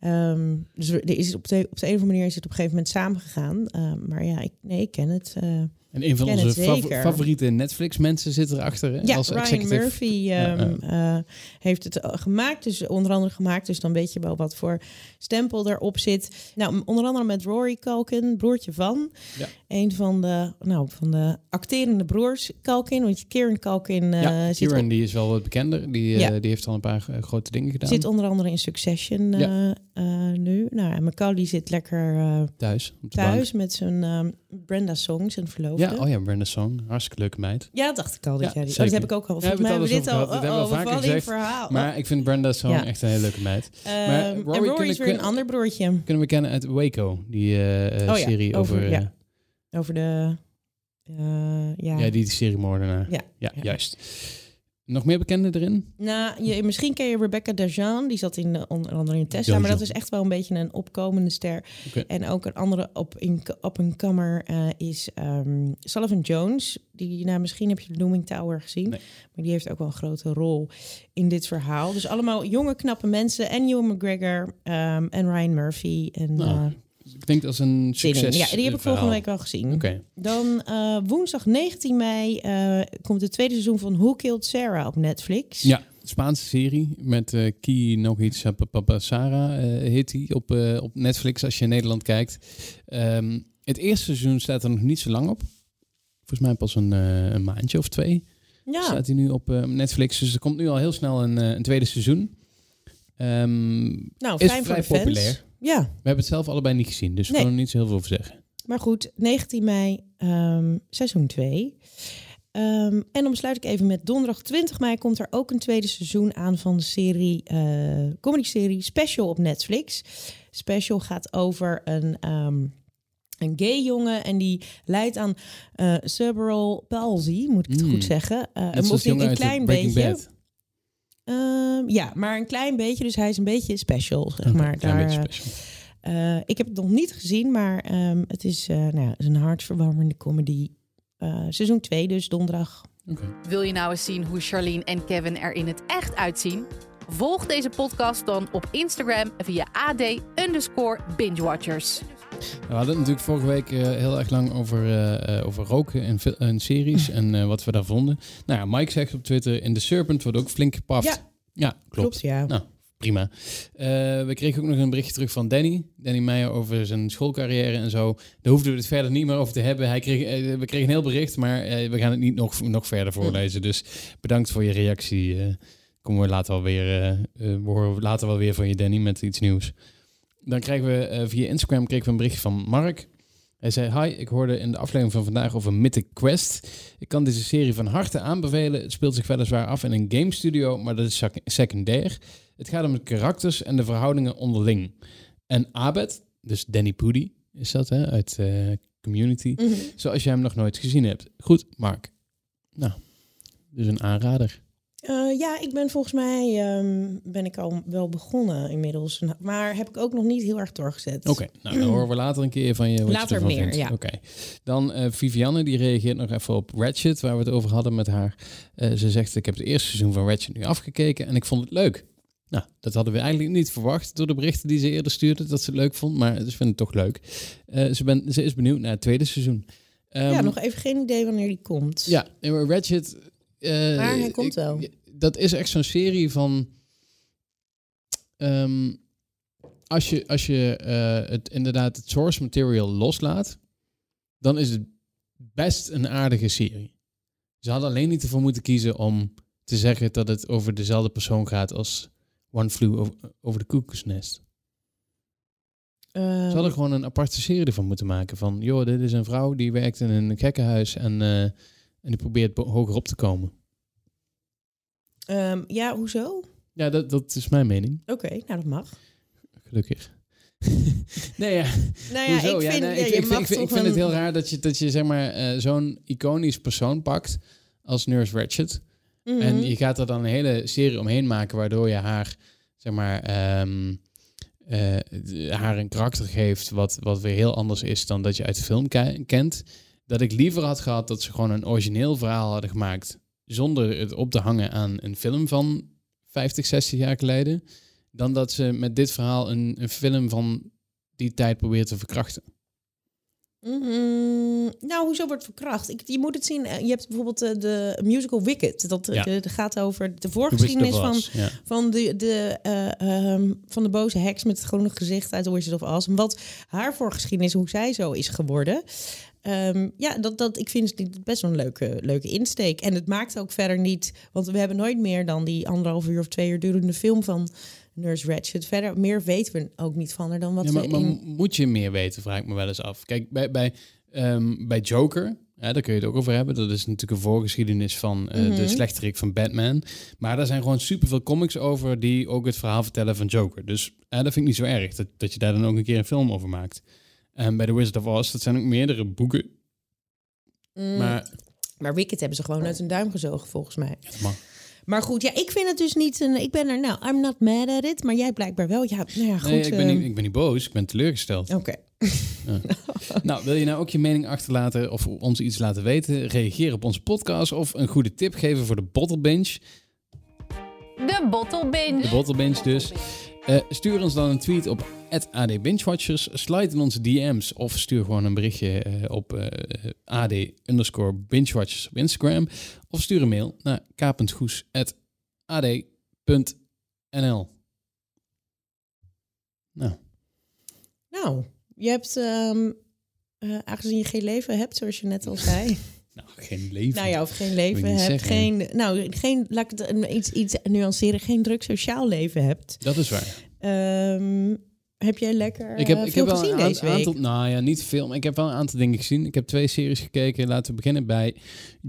Ehm, dus er is op de, op de een of andere manier is het op een gegeven moment samengegaan. Ehm, maar ja, ik, nee, ik ken het. eh. En een van onze fav- favoriete Netflix-mensen zit erachter. Hè? Ja, als Ryan executive. Murphy Ja, ehm, eh, heeft het eh, gemaakt. Dus onder andere gemaakt. Dus dan weet je wel wat voor stempel erop zit. Nou, onder andere met Rory Culkin, broertje van. Ja. Een van de, nou, van de acterende broers Culkin. Want je Kieran Culkin ja, zit, Kieran die is wel wat bekender. Die, die heeft al een paar grote dingen gedaan. zit onder andere in Succession Ja. eh, nu. Nou, en Macaulay zit lekker eh, thuis. Thuis met zijn ehm, Brenda Song, zijn verloofde. Ja, oh ja, Brenda Song. Hartstikke leuke meid. Ja, dacht ik al. Dat Ja, jij die, oh, dat heb ik ook al. Ja, Volgens mij hebben we dit al. over. Dat Oh, we vaker gezegd. verhaal. Maar ik vind Brenda Song Ja. echt een hele leuke meid. Maar Ehm, Rory en Rory is weer een ander broertje. Kunnen we kennen uit Waco, die ja, serie over... over- ja. Over de... ja. ja. die seriemoordenaar. Ja, ja, ja. juist. Nog meer bekenden erin? Nou, je, misschien ken je Rebecca Darjan. Die zat in, de- onder andere in Tesla. Maar dat is echt wel een beetje een opkomende ster. En ook een andere op, in, op een kammer eh, is ehm, Sullivan Jones. Die, nou, misschien heb je de Looming Tower gezien. Nee. Maar die heeft ook wel een grote rol in dit verhaal. Dus allemaal jonge, knappe mensen. En Ewan McGregor ehm, en Ryan Murphy. En, Nou, eh, Ik denk dat is een succes. Ja, die heb ik volgende week wel gezien. Oké. Dan eh, woensdag 19 mei eh, komt het tweede seizoen van Who Killed Sarah op Netflix. Ja, Spaanse serie met eh Ki nog iets Sarah eh heet die op, eh, op Netflix als je in Nederland kijkt. Ehm, het eerste seizoen staat er nog niet zo lang op. Volgens mij pas een, eh, een maandje of twee Ja. staat hij nu op eh, Netflix. Dus er komt nu al heel snel een, eh, een tweede seizoen. Ehm, nou, is fijn voor vrij de fans. populair. Ja, we hebben het zelf allebei niet gezien, dus we Nee. kunnen er niet zo heel veel over zeggen. maar goed, 19 mei, ehm, seizoen 2. Ehm, en dan besluit ik even met donderdag 20 mei komt er ook een tweede seizoen aan van de serie, eh comedy-serie Special op Netflix. Special gaat over een, ehm, een gay jongen en die leidt aan eh cerebral palsy, moet ik het Mm. goed zeggen. Net een, een, klein beetje. Bad. Ehm, ja, maar een klein beetje. Dus hij is een beetje special, zeg maar. een klein Daar, beetje eh, special. eh, ik heb het nog niet gezien, maar ehm, het is, eh, nou ja, het is een hartverwarmende comedy. Eh, seizoen 2, dus donderdag. Oké. Wil je nou eens zien hoe Charlene en Kevin er in het echt uitzien? Volg deze podcast dan op Instagram via AD underscore bingewatchers. We hadden het natuurlijk vorige week eh, heel erg lang over, eh, eh, over roken en, series en wat we daar vonden. Nou ja, Mike zegt op Twitter, in The Serpent wordt ook flink gepaft. Ja. ja klopt. ja. Nou, prima. We kregen ook nog een berichtje terug van Danny. Danny Meijer over zijn schoolcarrière en zo. Daar hoefden we het verder niet meer over te hebben. Hij kreeg, we kregen een heel bericht, maar we gaan het niet nog, nog verder voorlezen. Dus bedankt voor je reactie. komen we later wel weer, we horen later wel weer van je Danny met iets nieuws. Dan krijgen we eh, via Instagram kregen we een berichtje van Mark. Hij zei, hi, ik hoorde in de aflevering van vandaag over Mythic Quest. Ik kan deze serie van harte aanbevelen. Het speelt zich weliswaar af in een game studio, maar dat is sec- secundair. Het gaat om de karakters en de verhoudingen onderling. En Abed, dus Danny Pudi is dat, hè, uit eh, Community. Mhm. Zoals jij hem nog nooit gezien hebt. Goed, Mark. Nou, dus een aanrader. Eh, ja, ik ben volgens mij ehm, ben ik al wel begonnen inmiddels. Maar heb ik ook nog niet heel erg doorgezet. Oké, nou dan horen we later een keer van je wat Later je meer, vindt. ja. Oké. Dan eh, Vivianne, die reageert nog even op Ratchet, waar we het over hadden met haar. Eh, ze zegt, ik heb het eerste seizoen van Ratchet nu afgekeken en ik vond het leuk. Nou, dat hadden we eigenlijk niet verwacht door de berichten die ze eerder stuurde, dat ze het leuk vond. Maar ze vindt het toch leuk. Ze, ben, ze is benieuwd naar het tweede seizoen. ja, Ehm, nog even geen idee wanneer die komt. Ja, Ratchet... eh, Maar hij komt ik- wel. Dat is echt zo'n serie van... ehm, als je, als je eh, het, inderdaad het source material loslaat... dan is het best een aardige serie. Ze hadden alleen niet ervoor moeten kiezen om te zeggen... dat het over dezelfde persoon gaat als One Flew Over, de Koekoesnest. Ehm, Ze hadden gewoon een aparte serie ervan moeten maken. Van, joh, dit is een vrouw die werkt in een gekkenhuis... en, eh, en die probeert hoger op te komen. ehm, ja, hoezo? Ja, dat, dat is mijn mening. Oké, nou dat mag. Gelukkig. nee, ja. Nou ja, Hoezo? ik Ja, vind, nee, ja, ik, vind- ik het heel raar dat je, dat je zeg maar, eh, zo'n iconisch persoon pakt als Nurse Ratched. Mhm. En je gaat er dan een hele serie omheen maken, waardoor je haar, zeg maar, ehm, eh, haar een karakter geeft wat, wat weer heel anders is dan dat je uit de film ke- kent. Dat ik liever had gehad dat ze gewoon een origineel verhaal hadden gemaakt, zonder het op te hangen aan een film van 50, 60 jaar geleden, dan dat ze met dit verhaal een, een film van die tijd probeert te verkrachten. Mhm. Nou, hoezo wordt verkracht? Ik, je moet het zien. eh, Je hebt bijvoorbeeld eh, de musical Wicked. Dat, eh, Ja. de, dat gaat over de voorgeschiedenis van, ja. van, de, de, eh, ehm, van de boze heks met het groene gezicht uit Wizard of Oz. En wat haar voorgeschiedenis, hoe zij zo is geworden. Ehm, ja, dat, dat, ik vind het best wel een leuke, leuke insteek. En het maakt ook verder niet... Want we hebben nooit meer dan die anderhalf uur of twee uur durende film van Nurse Ratched. Verder, meer weten we ook niet van haar dan wat Ja, maar, we maar in... moet je meer weten, vraag ik me wel eens af. Kijk, bij, bij, ehm, bij Joker, ja, daar kun je het ook over hebben. Dat is natuurlijk een voorgeschiedenis van eh, Mhm. de slechterik van Batman. Maar daar zijn gewoon superveel comics over die ook het verhaal vertellen van Joker. Dus dat vind ik niet zo erg, dat, dat je daar dan ook een keer een film over maakt. En bij The Wizard of Oz, dat zijn ook meerdere boeken. Mm, Maar maar Wicked hebben ze gewoon uit hun duim gezogen, volgens mij. ja, dat mag. Maar goed, ja, ik vind het dus niet een. Ik ben er, nou, I'm not mad at it. Maar jij blijkbaar wel. Ja, nou ja, goed. nee, ik ben, niet, ik ben niet boos, ik ben teleurgesteld. Oké. Nou, wil je nou ook je mening achterlaten of ons iets laten weten? Reageer op onze podcast of een goede tip geven voor de Bottle Bench. De Bottle Binge. De Bottle Bench dus. Eh, stuur ons dan een tweet op AD Bingewatchers. Slide in onze DM's of stuur gewoon een berichtje eh, op eh, AD underscore Bingewatchers op Instagram. Of stuur een mail naar k.goes.ad.nl Nou, Nou, je hebt. eh, aangezien je geen leven hebt, zoals je net al zei. Nou geen leven. nou ja, of geen leven hebt. zeggen. Geen, nou, geen, laat ik het iets, iets nuanceren. Geen druk sociaal leven hebt. Dat is waar. Ehm, heb jij lekker Ik heb, eh, ik heb wel gezien een deze aan- week? aantal, nou ja, niet veel, maar ik heb wel een aantal dingen gezien. Ik heb twee series gekeken. Laten we beginnen bij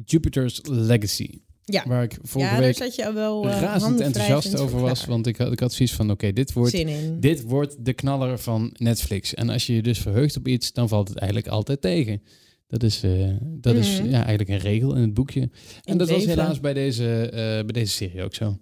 Jupiter's Legacy. Ja. Waar ik vorige ja, week zat je wel eh, razend enthousiast over was. klaar. Want ik had, ik had zoiets van, oké, dit wordt... Dit wordt de knaller van Netflix. En als je je dus verheugt op iets, dan valt het eigenlijk altijd tegen. Dat is, eh, dat is Mhm. ja, eigenlijk een regel in het boekje. En dat was helaas bij deze, eh, bij deze serie ook zo.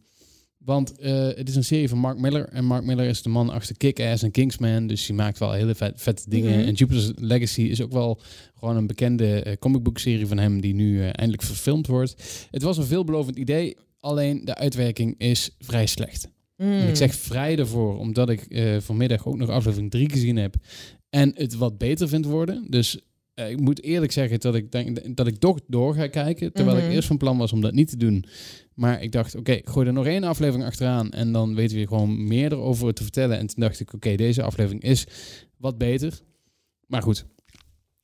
Want eh, het is een serie van Mark Miller. En Mark Miller is de man achter Kick-Ass en Kingsman. Dus die maakt wel hele vet, vette dingen. Mhm. En Jupiter's Legacy is ook wel gewoon een bekende comicboekserie van hem... die nu eindelijk verfilmd wordt. Het was een veelbelovend idee. Alleen de uitwerking is vrij slecht. En ik zeg vrij ervoor, omdat ik vanmiddag ook nog aflevering 3 gezien heb. En het wat beter vind worden. Dus eh, ik moet eerlijk zeggen dat ik denk dat ik toch door ga kijken. Terwijl Mhm. ik eerst van plan was om dat niet te doen. Maar ik dacht, oké, ik gooi er nog één aflevering achteraan. En dan weten we gewoon meer erover te vertellen. En toen dacht ik, oké, deze aflevering is wat beter. Maar goed,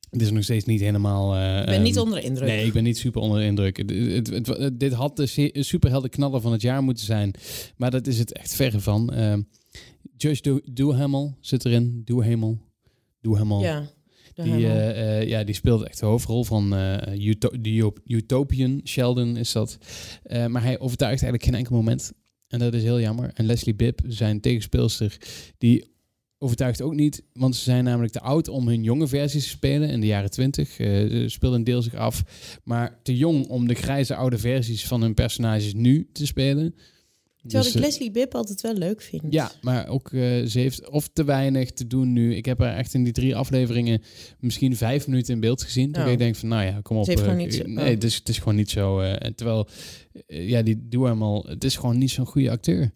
het is nog steeds niet helemaal... eh, Ik ben niet ehm, onder de indruk. Nee, ik ben niet super onder de indruk. Het- het- het- het- dit had de superhelden knaller van het jaar moeten zijn. Maar dat is het echt verre van. Ehm Josh Do- Duhamel zit erin. Duhamel. Duhamel. Ja. Die, eh, ja, die speelt echt de hoofdrol van eh Utopian Sheldon is dat. Maar hij overtuigt eigenlijk geen enkel moment. En dat is heel jammer. En Leslie Bibb, zijn tegenspeelster, die overtuigt ook niet, want ze zijn namelijk te oud om hun jonge versies te spelen. In de jaren 20 eh speelde een deel zich af. Maar te jong om de grijze oude versies van hun personages nu te spelen. Terwijl Dus, ik eh, Leslie Bibb altijd wel leuk vind. ja, maar ook eh, ze heeft of te weinig te doen nu. Ik heb haar echt in die drie afleveringen misschien vijf minuten in beeld gezien. Toen Oh. ik denk van, nou ja, kom op. Ze heeft eh, gewoon niet zo- nee, oh. het, is, het is gewoon niet zo. eh, en terwijl, ja, die doe helemaal. Het is gewoon niet zo'n goede acteur.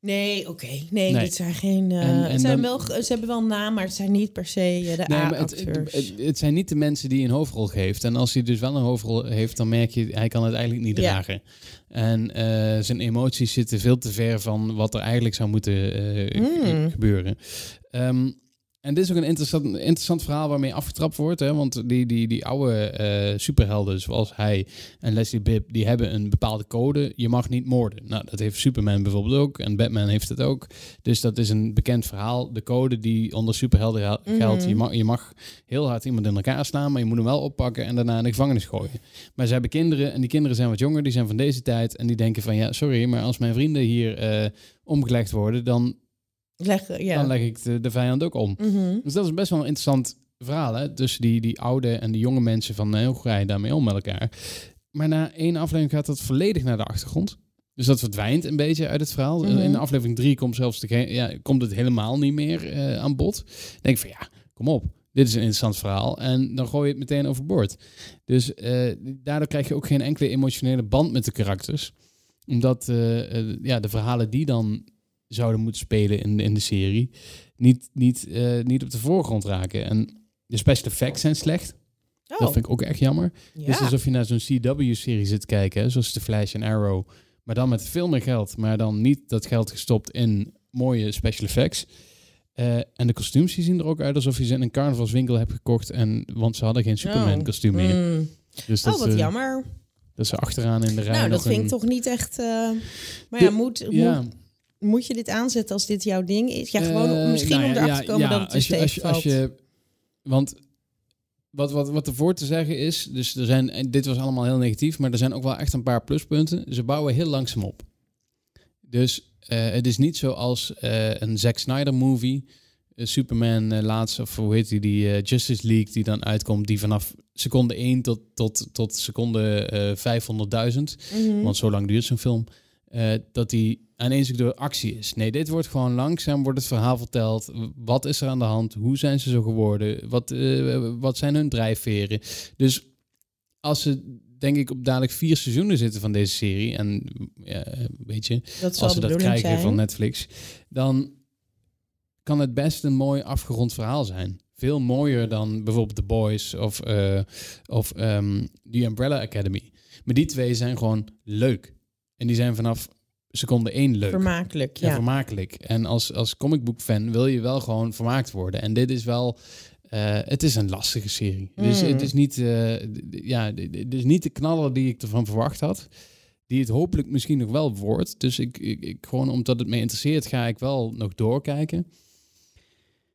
Nee, oké. Nee, Nee. dit zijn geen... eh, En- en het zijn dan- wel, ze hebben wel een naam, maar het zijn niet per se eh, de Nee, het, A-acteurs. het, het zijn niet de mensen die een hoofdrol geeft. En als hij dus wel een hoofdrol heeft, dan merk je, hij kan het eigenlijk niet Ja. dragen. En eh, zijn emoties zitten veel te ver van wat er eigenlijk zou moeten eh, Mm. ge- gebeuren. Ehm, en dit is ook een interessant, interessant verhaal waarmee afgetrapt wordt. Hè? Want die, die, die oude eh, superhelden zoals hij en Leslie Bibb, die hebben een bepaalde code. Je mag niet moorden. Nou, dat heeft Superman bijvoorbeeld ook. En Batman heeft het ook. Dus dat is een bekend verhaal. De code die onder superhelden gel- geldt. Mhm. Je, mag, je mag heel hard iemand in elkaar slaan, maar je moet hem wel oppakken en daarna in de gevangenis gooien. Maar ze hebben kinderen en die kinderen zijn wat jonger. Die zijn van deze tijd. En die denken van, ja, sorry, maar als mijn vrienden hier eh, omgelegd worden, dan, Leg, ja. dan leg ik de, de vijand ook om. Mhm. Dus dat is best wel een interessant verhaal, hè? Tussen die, die oude en die jonge mensen van eh, hoe ga je daarmee om met elkaar. Maar na één aflevering gaat dat volledig naar de achtergrond. Dus dat verdwijnt een beetje uit het verhaal. Mhm. In aflevering drie komt, zelfs de, ja, komt het helemaal niet meer eh, aan bod. Dan denk ik van ja, kom op. Dit is een interessant verhaal. En dan gooi je het meteen overboord. Dus eh, daardoor krijg je ook geen enkele emotionele band met de karakters. Omdat ja, de verhalen die dan zouden moeten spelen in, de- in de serie... niet, niet, eh, niet op de voorgrond raken. En de special effects zijn slecht. Oh, Dat vind ik ook echt jammer. ja. Het is alsof je naar zo'n CW-serie zit kijken, hè, zoals The Flash en Arrow. Maar dan met veel meer geld, maar dan niet dat geld gestopt in mooie special effects. Eh, en de kostuums zien er ook uit alsof je ze in een carnavalswinkel hebt gekocht. En, want ze hadden geen Superman-kostuum meer. Mm. Dus dat, Oh, wat ze- jammer. dat ze achteraan in de rij Nou, dat vind een- ik toch niet echt... eh, maar ja, De- moet, Ja, moet, moet je dit aanzetten als dit jouw ding is? Ja, gewoon Eh, misschien nou om ja, erachter te komen dat het als dus je, als je, als je, Want wat, wat, wat ervoor te zeggen is, dus er zijn, en dit was allemaal heel negatief, maar er zijn ook wel echt een paar pluspunten. Ze bouwen heel langzaam op. Dus eh, het is niet zoals eh, een Zack Snyder movie, Superman eh, laatst, of hoe heet die, die Justice League die dan uitkomt, die vanaf seconde 1 tot, tot, tot seconde eh 500.000 Mhm. want zo lang duurt zo'n film, eh, dat die aaneenselijk door actie is. Nee, dit wordt gewoon langzaam, wordt het verhaal verteld. Wat is er aan de hand? Hoe zijn ze zo geworden? Wat, eh, wat zijn hun drijfveren? Dus als ze, denk ik, op dadelijk vier seizoenen zitten van deze serie, en ja, weet je, als ze dat krijgen zijn. van Netflix, dan kan het best een mooi afgerond verhaal zijn. Veel mooier dan bijvoorbeeld The Boys of, eh of ehm, The Umbrella Academy. Maar die twee zijn gewoon leuk. En die zijn vanaf seconde één leuk. Vermakelijk, ja. vermakelijk. En als, als comicbook-fan wil je wel gewoon vermaakt worden. En dit is wel... eh, het is een lastige serie. Dus Mm. het is niet, eh, ja, het is niet de knaller die ik ervan verwacht had. Die het hopelijk misschien nog wel wordt. Dus ik, ik, ik gewoon omdat het me interesseert, ga ik wel nog doorkijken.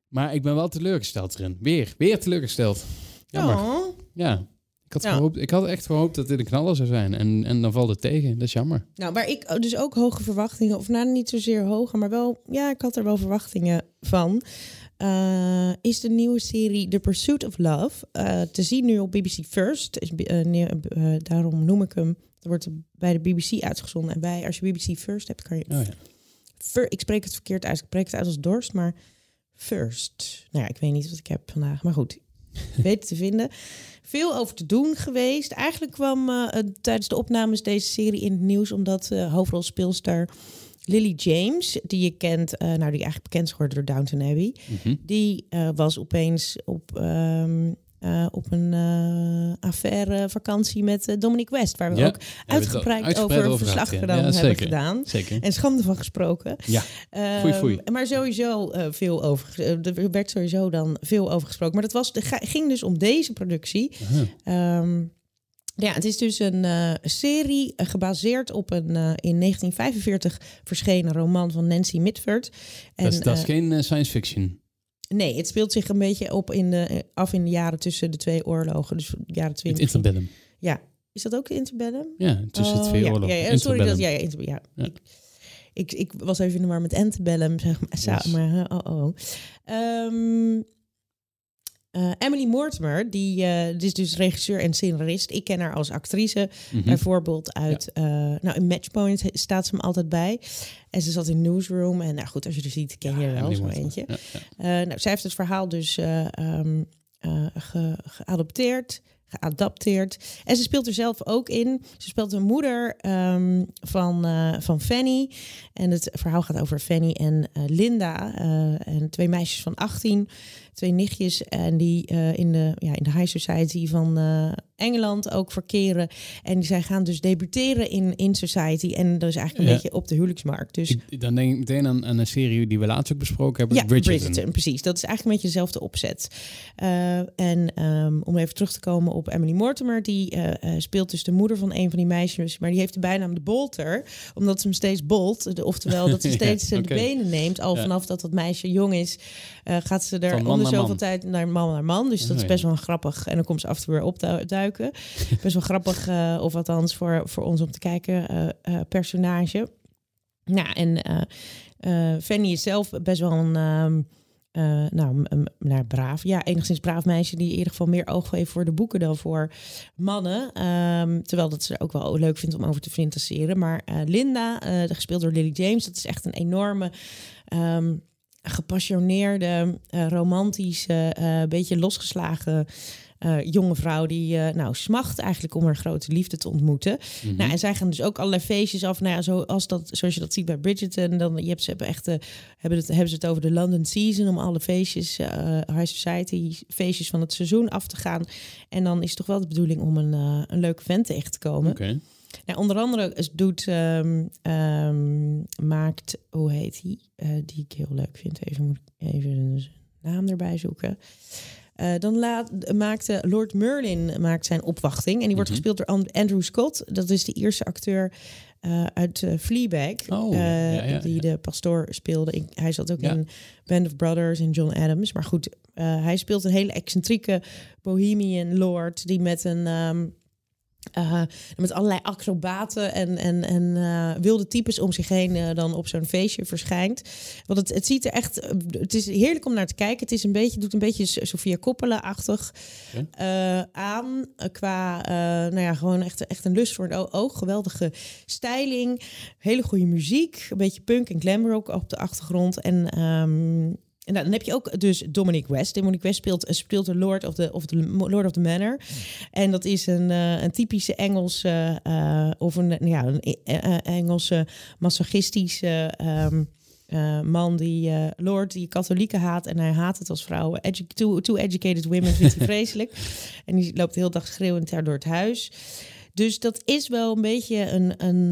Maar ik ben wel teleurgesteld erin. Weer, weer teleurgesteld. Jammer. Oh. Ja. Ik had, Ja. gehoopt, ik had echt gehoopt dat dit een knaller zou zijn. En, en dan valt het tegen. Dat is jammer. Nou, waar ik dus ook hoge verwachtingen, of nou niet zozeer hoge, maar wel, ja, ik had er wel verwachtingen van. eh, is de nieuwe serie The Pursuit of Love. eh, te zien nu op BBC First. Is, eh, daarom noem ik hem. Er wordt bij de BBC uitgezonden. En bij, als je BBC First hebt, kan je. Oh ja. Fir- ik spreek het verkeerd uit. Ik spreek het uit als dorst, maar First. Nou ja, ik weet niet wat ik heb vandaag. Maar goed, weten te vinden. Veel over te doen geweest. Eigenlijk kwam eh, tijdens de opnames deze serie in het nieuws... omdat eh hoofdrolspeelster Lily James, die je kent... eh, nou, die eigenlijk bekend is geworden door Downton Abbey... Mhm. die was opeens op, ehm, eh, op een eh affaire vakantie met eh, Dominic West... waar we Ja, ook uitgebreid, over over verslag gedaan, Ja, hebben zeker. gedaan. Zeker. En schande van gesproken. Ja. Ehm, Foei, foei. Maar sowieso veel over. Er werd sowieso dan veel over gesproken. Maar dat was, ging dus om deze productie. Ehm, ja, het is dus een serie gebaseerd op een in 1945 verschenen roman van Nancy Mitford. En, dat, is, dat is geen science fiction. Nee, het speelt zich een beetje op in de, eh, af in de jaren tussen de twee oorlogen, dus jaren Het 20. interbellum. Ja, is dat ook interbellum? Ja, tussen de Oh, twee ja, oorlogen. Ja, ja, sorry, dat, ja, ja, inter- ja. Ja. Ik- Ik, ik was even in de war met Antebellum, zeg maar. Yes. maar oh, oh. Eh, Emily Mortimer, die, eh, die is dus regisseur en scenarist. Ik ken haar als actrice. Mhm. Bijvoorbeeld uit, eh, nou in Matchpoint staat ze hem altijd bij. En ze zat in Newsroom. En nou goed, als je er ziet, ken je er wel zo eentje. Ja, ja. Nou, zij heeft het verhaal dus eh, ehm, eh, ge- geadopteerd, geadapteerd. En ze speelt er zelf ook in. Ze speelt een moeder ehm, van, van Fanny. En het verhaal gaat over Fanny en Linda. en twee meisjes van 18, twee nichtjes. En die eh, in, de, ja, in de high society van eh, Engeland ook verkeren. En zij gaan dus debuteren in, in society. En dat is eigenlijk een Ja. beetje op de huwelijksmarkt. Dus Ik- dan denk ik meteen aan, aan een serie die we laatst ook besproken hebben. ja, Bridgerton. Bridgerton. precies. Dat is eigenlijk een beetje dezelfde opzet. Eh, en ehm, om even terug te komen op Emily Mortimer, die speelt dus de moeder van een van die meisjes, maar die heeft de bijnaam de Bolter, omdat ze hem steeds bolt. Oftewel dat ze Ja, steeds oké. de benen neemt. Al Ja. vanaf dat dat meisje jong is, gaat ze er Naar zoveel man. tijd naar man naar man. Dus dat is best wel grappig. En dan komt ze af en toe weer opduiken. best wel grappig, eh, of althans voor, voor ons om te kijken, eh, eh, personage. Nou, en Fanny is zelf best wel een, ehm, eh, nou, een- nou, braaf, ja, enigszins braaf meisje die in ieder geval meer oog heeft voor de boeken dan voor mannen. Ehm, terwijl dat ze ook wel leuk vindt om over te fantaseren. Maar Linda, eh, gespeeld door Lily James, dat is echt een enorme. ehm, gepassioneerde, eh, romantische, eh beetje losgeslagen eh, jonge vrouw die nou smacht eigenlijk om haar grote liefde te ontmoeten. Mhm. Nou, en zij gaan dus ook allerlei feestjes af. Nou ja, zoals, dat, zoals je dat ziet bij Bridgerton, dan je hebt ze hebben echt, hebben, het, hebben ze het over de London Season om alle feestjes, high society feestjes van het seizoen af te gaan. En dan is het toch wel de bedoeling om een, een leuke vent tegen te komen. Oké. Nou, onder andere doet, ehm, ehm, maakt, hoe heet hij? Eh, die ik heel leuk vind. Even moet ik even een naam erbij zoeken. Eh, dan laat, maakte Lord Merlin maakt zijn opwachting. En die wordt Mhm. gespeeld door And- Andrew Scott. Dat is de Ierse acteur eh, uit Fleabag. Oh, ja, ja, die ja. de pastoor speelde. Ik, hij zat ook in Band of Brothers en John Adams. Maar goed, hij speelt een hele excentrieke bohemian lord... die met een... ehm, eh, met allerlei acrobaten en, en, en eh, wilde types om zich heen eh, dan op zo'n feestje verschijnt. Want het, het ziet er echt, het is heerlijk om naar te kijken. Het is een beetje, doet een beetje Sofia Coppola-achtig aan qua, nou ja, gewoon echt, echt een lust voor het oog. Geweldige styling, hele goede muziek, een beetje punk en glam rock op de achtergrond en ehm, en dan heb je ook dus Dominic West. Dominic West speelt, speelt de Lord of the, of the Lord of the Manor. En dat is een, eh, een typische Engelse, eh, of een, ja, een eh, Engelse masochistische ehm, eh, man die Lord die katholieken haat en hij haat het als vrouwen. Edu too, too educated women vindt hij vreselijk. En die loopt de hele dag schreeuwend daar door het huis. Dus dat is wel een beetje een. een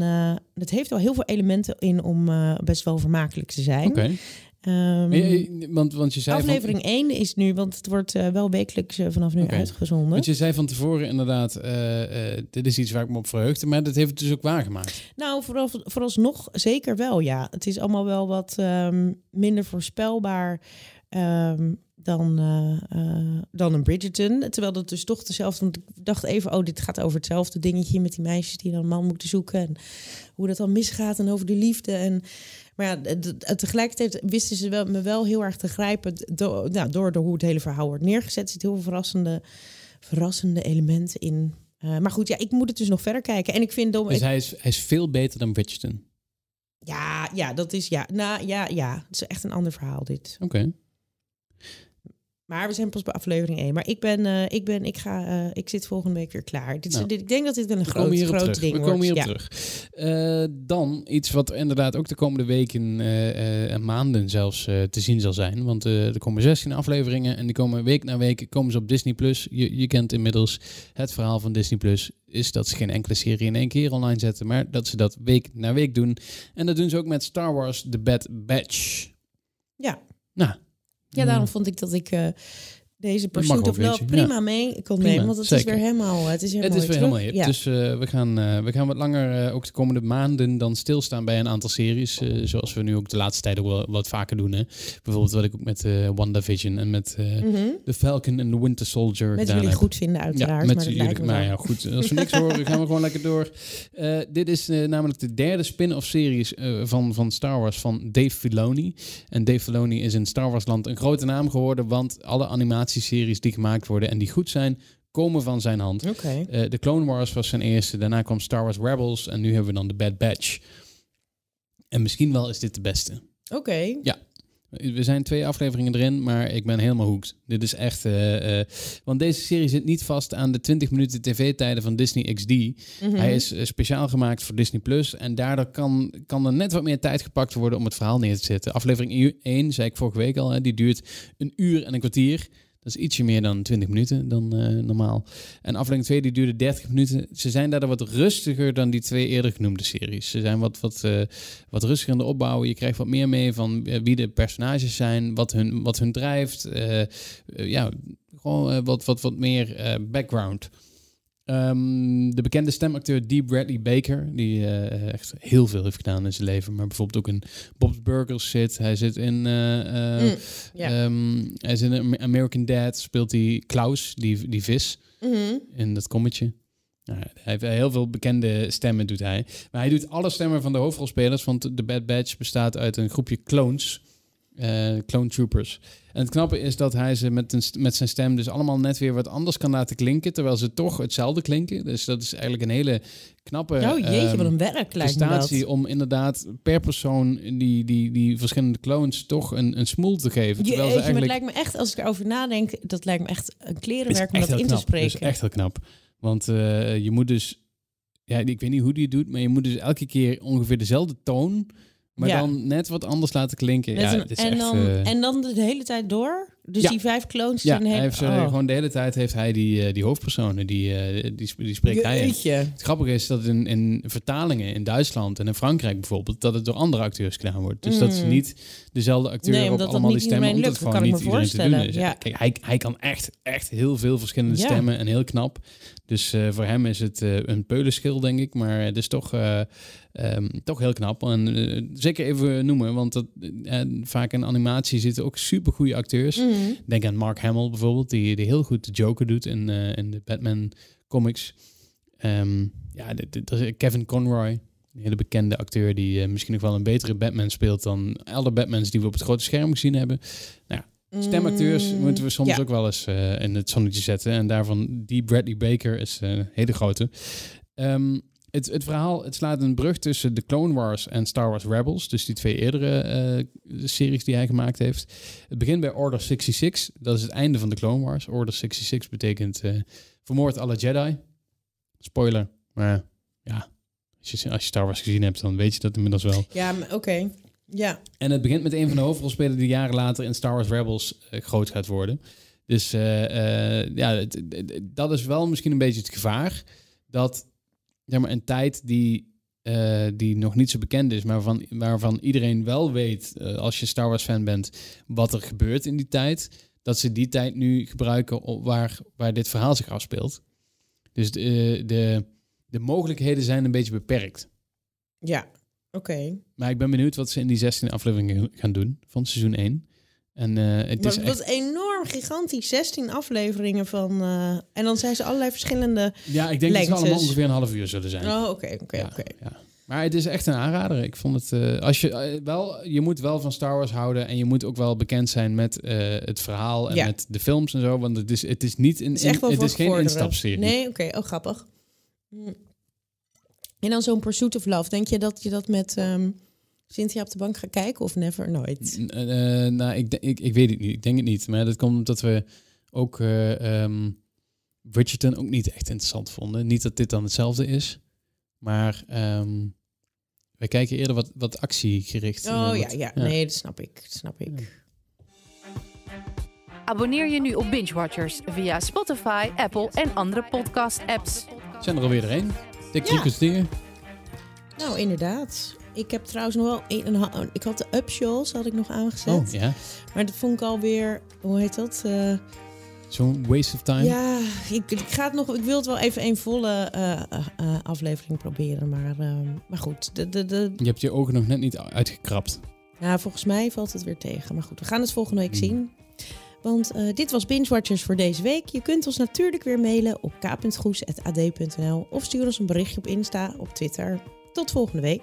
het heeft wel heel veel elementen in om best wel vermakelijk te zijn. Maar je- Want, want je zei van- aflevering 1 is nu, want het wordt eh, wel wekelijks eh, vanaf nu uitgezonden. Want je zei van tevoren inderdaad, eh, dit is iets waar ik me op verheugde, maar dat heeft het dus ook waargemaakt. Nou, vooral, vooralsnog zeker wel, ja. Het is allemaal wel wat ehm, minder voorspelbaar ehm, dan, dan een Bridgerton. Terwijl dat dus toch dezelfde... Want ik dacht even, oh, dit gaat over hetzelfde dingetje... met die meisjes die dan een man moeten zoeken... en hoe dat dan misgaat en over de liefde. En, maar ja, tegelijkertijd wisten ze wel, me wel heel erg te grijpen... Door, nou, door, door hoe het hele verhaal wordt neergezet. Er zitten heel veel verrassende, verrassende elementen in... Eh, maar goed, ja, ik moet het dus nog verder kijken. En ik vind Dom, Dus hij is, hij is veel beter dan Bridgerton. Ja, ja, dat is ja. Nou ja, ja. Het is echt een ander verhaal dit. Oké. Maar we zijn pas bij aflevering 1. Maar ik ben, eh, ik ben, ik ga, eh, ik zit volgende week weer klaar. Dit, Nou, dit, ik denk dat dit een We groot, groot terug. ding We wordt. komen hierop ja. terug. Eh, dan iets wat inderdaad ook de komende weken en maanden zelfs te zien zal zijn. Want er komen 16 afleveringen en die komen week na week komen ze op Disney+. Plus. Je, je kent inmiddels het verhaal van Disney+. Plus is dat ze geen enkele serie in één keer online zetten, maar dat ze dat week na week doen. En dat doen ze ook met Star Wars The Bad Batch. Ja. Nou. Ja, daarom vond ik dat ik eh, deze Pursuit of Love prima Ja. mee kon nemen. Want het zeker. is weer helemaal, het is helemaal Het is weer helemaal terug. hip. Ja. Dus eh, we, gaan, eh, we gaan wat langer, eh, ook de komende maanden, dan stilstaan bij een aantal series. eh, zoals we nu ook de laatste tijd ook wel wat vaker doen. Hè. Bijvoorbeeld wat ik ook met eh WandaVision en met eh Mhm. The Falcon en The Winter Soldier Met jullie heb. goed vinden uiteraard. Ja, met maar dat jullie, maar ja, goed. Als we niks horen, gaan we gewoon lekker door. Eh, dit is eh, namelijk de derde spin-off series eh, van, van Star Wars van Dave Filoni. En Dave Filoni is in Star Wars land een grote naam geworden, want alle animatieseries die gemaakt worden en die goed zijn, komen van zijn hand. Eh, de Clone Wars was zijn eerste, daarna kwam Star Wars Rebels en nu hebben we dan de Bad Batch. En misschien wel is dit de beste. Oké. We zijn twee afleveringen erin, maar ik ben helemaal hooked. Dit is echt... eh, eh, want deze serie zit niet vast aan de 20 minuten tv-tijden van Disney XD. Mhm. Hij is speciaal gemaakt voor Disney+. Plus En daardoor kan, kan er net wat meer tijd gepakt worden om het verhaal neer te zetten. Aflevering 1, zei ik vorige week al, hè, die duurt een uur en een kwartier. Dat is ietsje meer dan 20 minuten dan eh, normaal. En aflevering 2 die duurde 30 minuten. Ze zijn daardoor wat rustiger dan die twee eerder genoemde series. Ze zijn wat, wat, eh, wat rustiger in de opbouw. Je krijgt wat meer mee van eh, wie de personages zijn, wat hun, wat hun drijft. Ja, gewoon wat, wat, wat meer background. Ehm, de bekende stemacteur Dee Bradley Baker, die eh, echt heel veel heeft gedaan in zijn leven, maar bijvoorbeeld ook in Bob's Burgers zit. Hij zit in, eh, eh, Mm, ehm, hij zit in American Dad, speelt hij Klaus, die, die vis, Mhm. in dat kommetje. Nou, hij heeft heel veel bekende stemmen, doet hij. Maar hij doet alle stemmen van de hoofdrolspelers, want de Bad Batch bestaat uit een groepje clones. Eh, clone troopers. En het knappe is dat hij ze met, een, met zijn stem dus allemaal net weer wat anders kan laten klinken, terwijl ze toch hetzelfde klinken. Dus dat is eigenlijk een hele knappe Oh jeetje, ehm, wat een werk me dat. prestatie om inderdaad per persoon die, die, die verschillende clones toch een, een smoel te geven. Terwijl ze Jeetje, maar het eigenlijk lijkt me echt, als ik erover nadenk, dat lijkt me echt een klerenwerk om dat in te knap. Dat spreken. is echt heel knap. Want eh, je moet dus, ja, ik weet niet hoe die het doet, maar je moet dus elke keer ongeveer dezelfde toon, maar Ja. dan net wat anders laten klinken. Net ja, een- en, echt, dan, eh, en dan de hele tijd door? Dus Ja. die vijf clones ja, zijn hij heeft oh. gewoon de hele tijd heeft hij die, eh, die hoofdpersonen, die, eh, die, die spreekt hij. Het grappige is dat in, in vertalingen in Duitsland en in Frankrijk bijvoorbeeld, dat het door andere acteurs gedaan wordt. Dus dat is Mm. niet dezelfde acteur Nee, op allemaal die stemmen, iedereen omdat het lukt, gewoon dat niet iedereen te doen is. voorstellen. Kijk, hij, hij kan echt, echt heel veel verschillende stemmen en heel knap. Dus eh, voor hem is het een peulenschil, denk ik. Maar het is toch, eh, ehm, toch heel knap. En zeker even noemen, want dat, vaak in animatie zitten ook super goede acteurs. Mhm. Denk aan Mark Hamill bijvoorbeeld, die, die heel goed de Joker doet in, eh, in de Batman comics. Ehm, ja, dit, is Kevin Conroy, een hele bekende acteur die eh, misschien nog wel een betere Batman speelt dan alle Batmans die we op het grote scherm gezien hebben. Nou ja, stemacteurs Mm, moeten we soms ja. ook wel eens eh, in het zonnetje zetten. En daarvan die Bradley Baker is een hele grote. Ehm, het, het verhaal, het slaat een brug tussen de Clone Wars en Star Wars Rebels. Dus die twee eerdere eh, series die hij gemaakt heeft. Het begint bij Order 66. Dat is het einde van de Clone Wars. Order 66 betekent eh, vermoord alle Jedi. Spoiler. Maar ja, als je, als je Star Wars gezien hebt, dan weet je dat inmiddels wel. Ja, oké. Ja. En het begint met een van de hoofdrolspelers die jaren later in Star Wars Rebels eh, groot gaat worden. Dus ja, dat is wel misschien een beetje het gevaar. Dat zeg maar, een tijd die, eh, die nog niet zo bekend is, maar waarvan, waarvan iedereen wel weet, eh, als je Star Wars fan bent, wat er gebeurt in die tijd. Dat ze die tijd nu gebruiken op waar, waar dit verhaal zich afspeelt. Dus de, de, de mogelijkheden zijn een beetje beperkt. Ja. Oké. Maar ik ben benieuwd wat ze in die 16 afleveringen gaan doen van seizoen 1. En eh, het Maar is echt... was enorm gigantisch. 16 afleveringen van... eh, en dan zijn ze allerlei verschillende... Ja, ik denk dat ze allemaal ongeveer een half uur zullen zijn. Oh, oké, oké, oké. Maar het is echt een aanrader. Ik vond het... eh, als je, wel, je moet wel van Star Wars houden en je moet ook wel bekend zijn met het verhaal en Ja. met de films en zo. Want het is, het is niet een, Het is echt wel het is geen instapserie. Nee, oké. Oh, grappig. Hm. En dan zo'n Pursuit of Love. Denk je dat je dat met ehm, Cynthia op de bank gaat kijken of never? Nooit. N- eh, nou, ik, ik, ik weet het niet. Ik denk het niet. Maar dat komt omdat we ook eh, ehm, Bridgerton ook niet echt interessant vonden. Niet dat dit dan hetzelfde is. Maar ehm, wij kijken eerder wat, wat actiegericht. Oh eh, ja, ja. Nee, dat snap ik. Dat snap ik. Abonneer je nu op Binge Watchers via Spotify, Apple en andere podcast-apps. Zijn er alweer een? Dik Ja. Nou, inderdaad. Ik heb trouwens nog wel... Een, een ha- ik had de Upshows had ik nog aangezet. Oh ja. Maar dat vond ik alweer... Hoe heet dat? Eh, Zo'n waste of time. Ja, ik, ik, ga het nog, ik wil het wel even een volle eh, eh, aflevering proberen. Maar, maar goed, de, de, de, Je hebt je ogen nog net niet uitgekrapt. ja, volgens mij valt het weer tegen. Maar goed, we gaan het volgende week Hmm. zien. Want dit was Binge Watchers voor deze week. Je kunt ons natuurlijk weer mailen op k.goes.ad.nl of stuur ons een berichtje op Insta, op Twitter. Tot volgende week.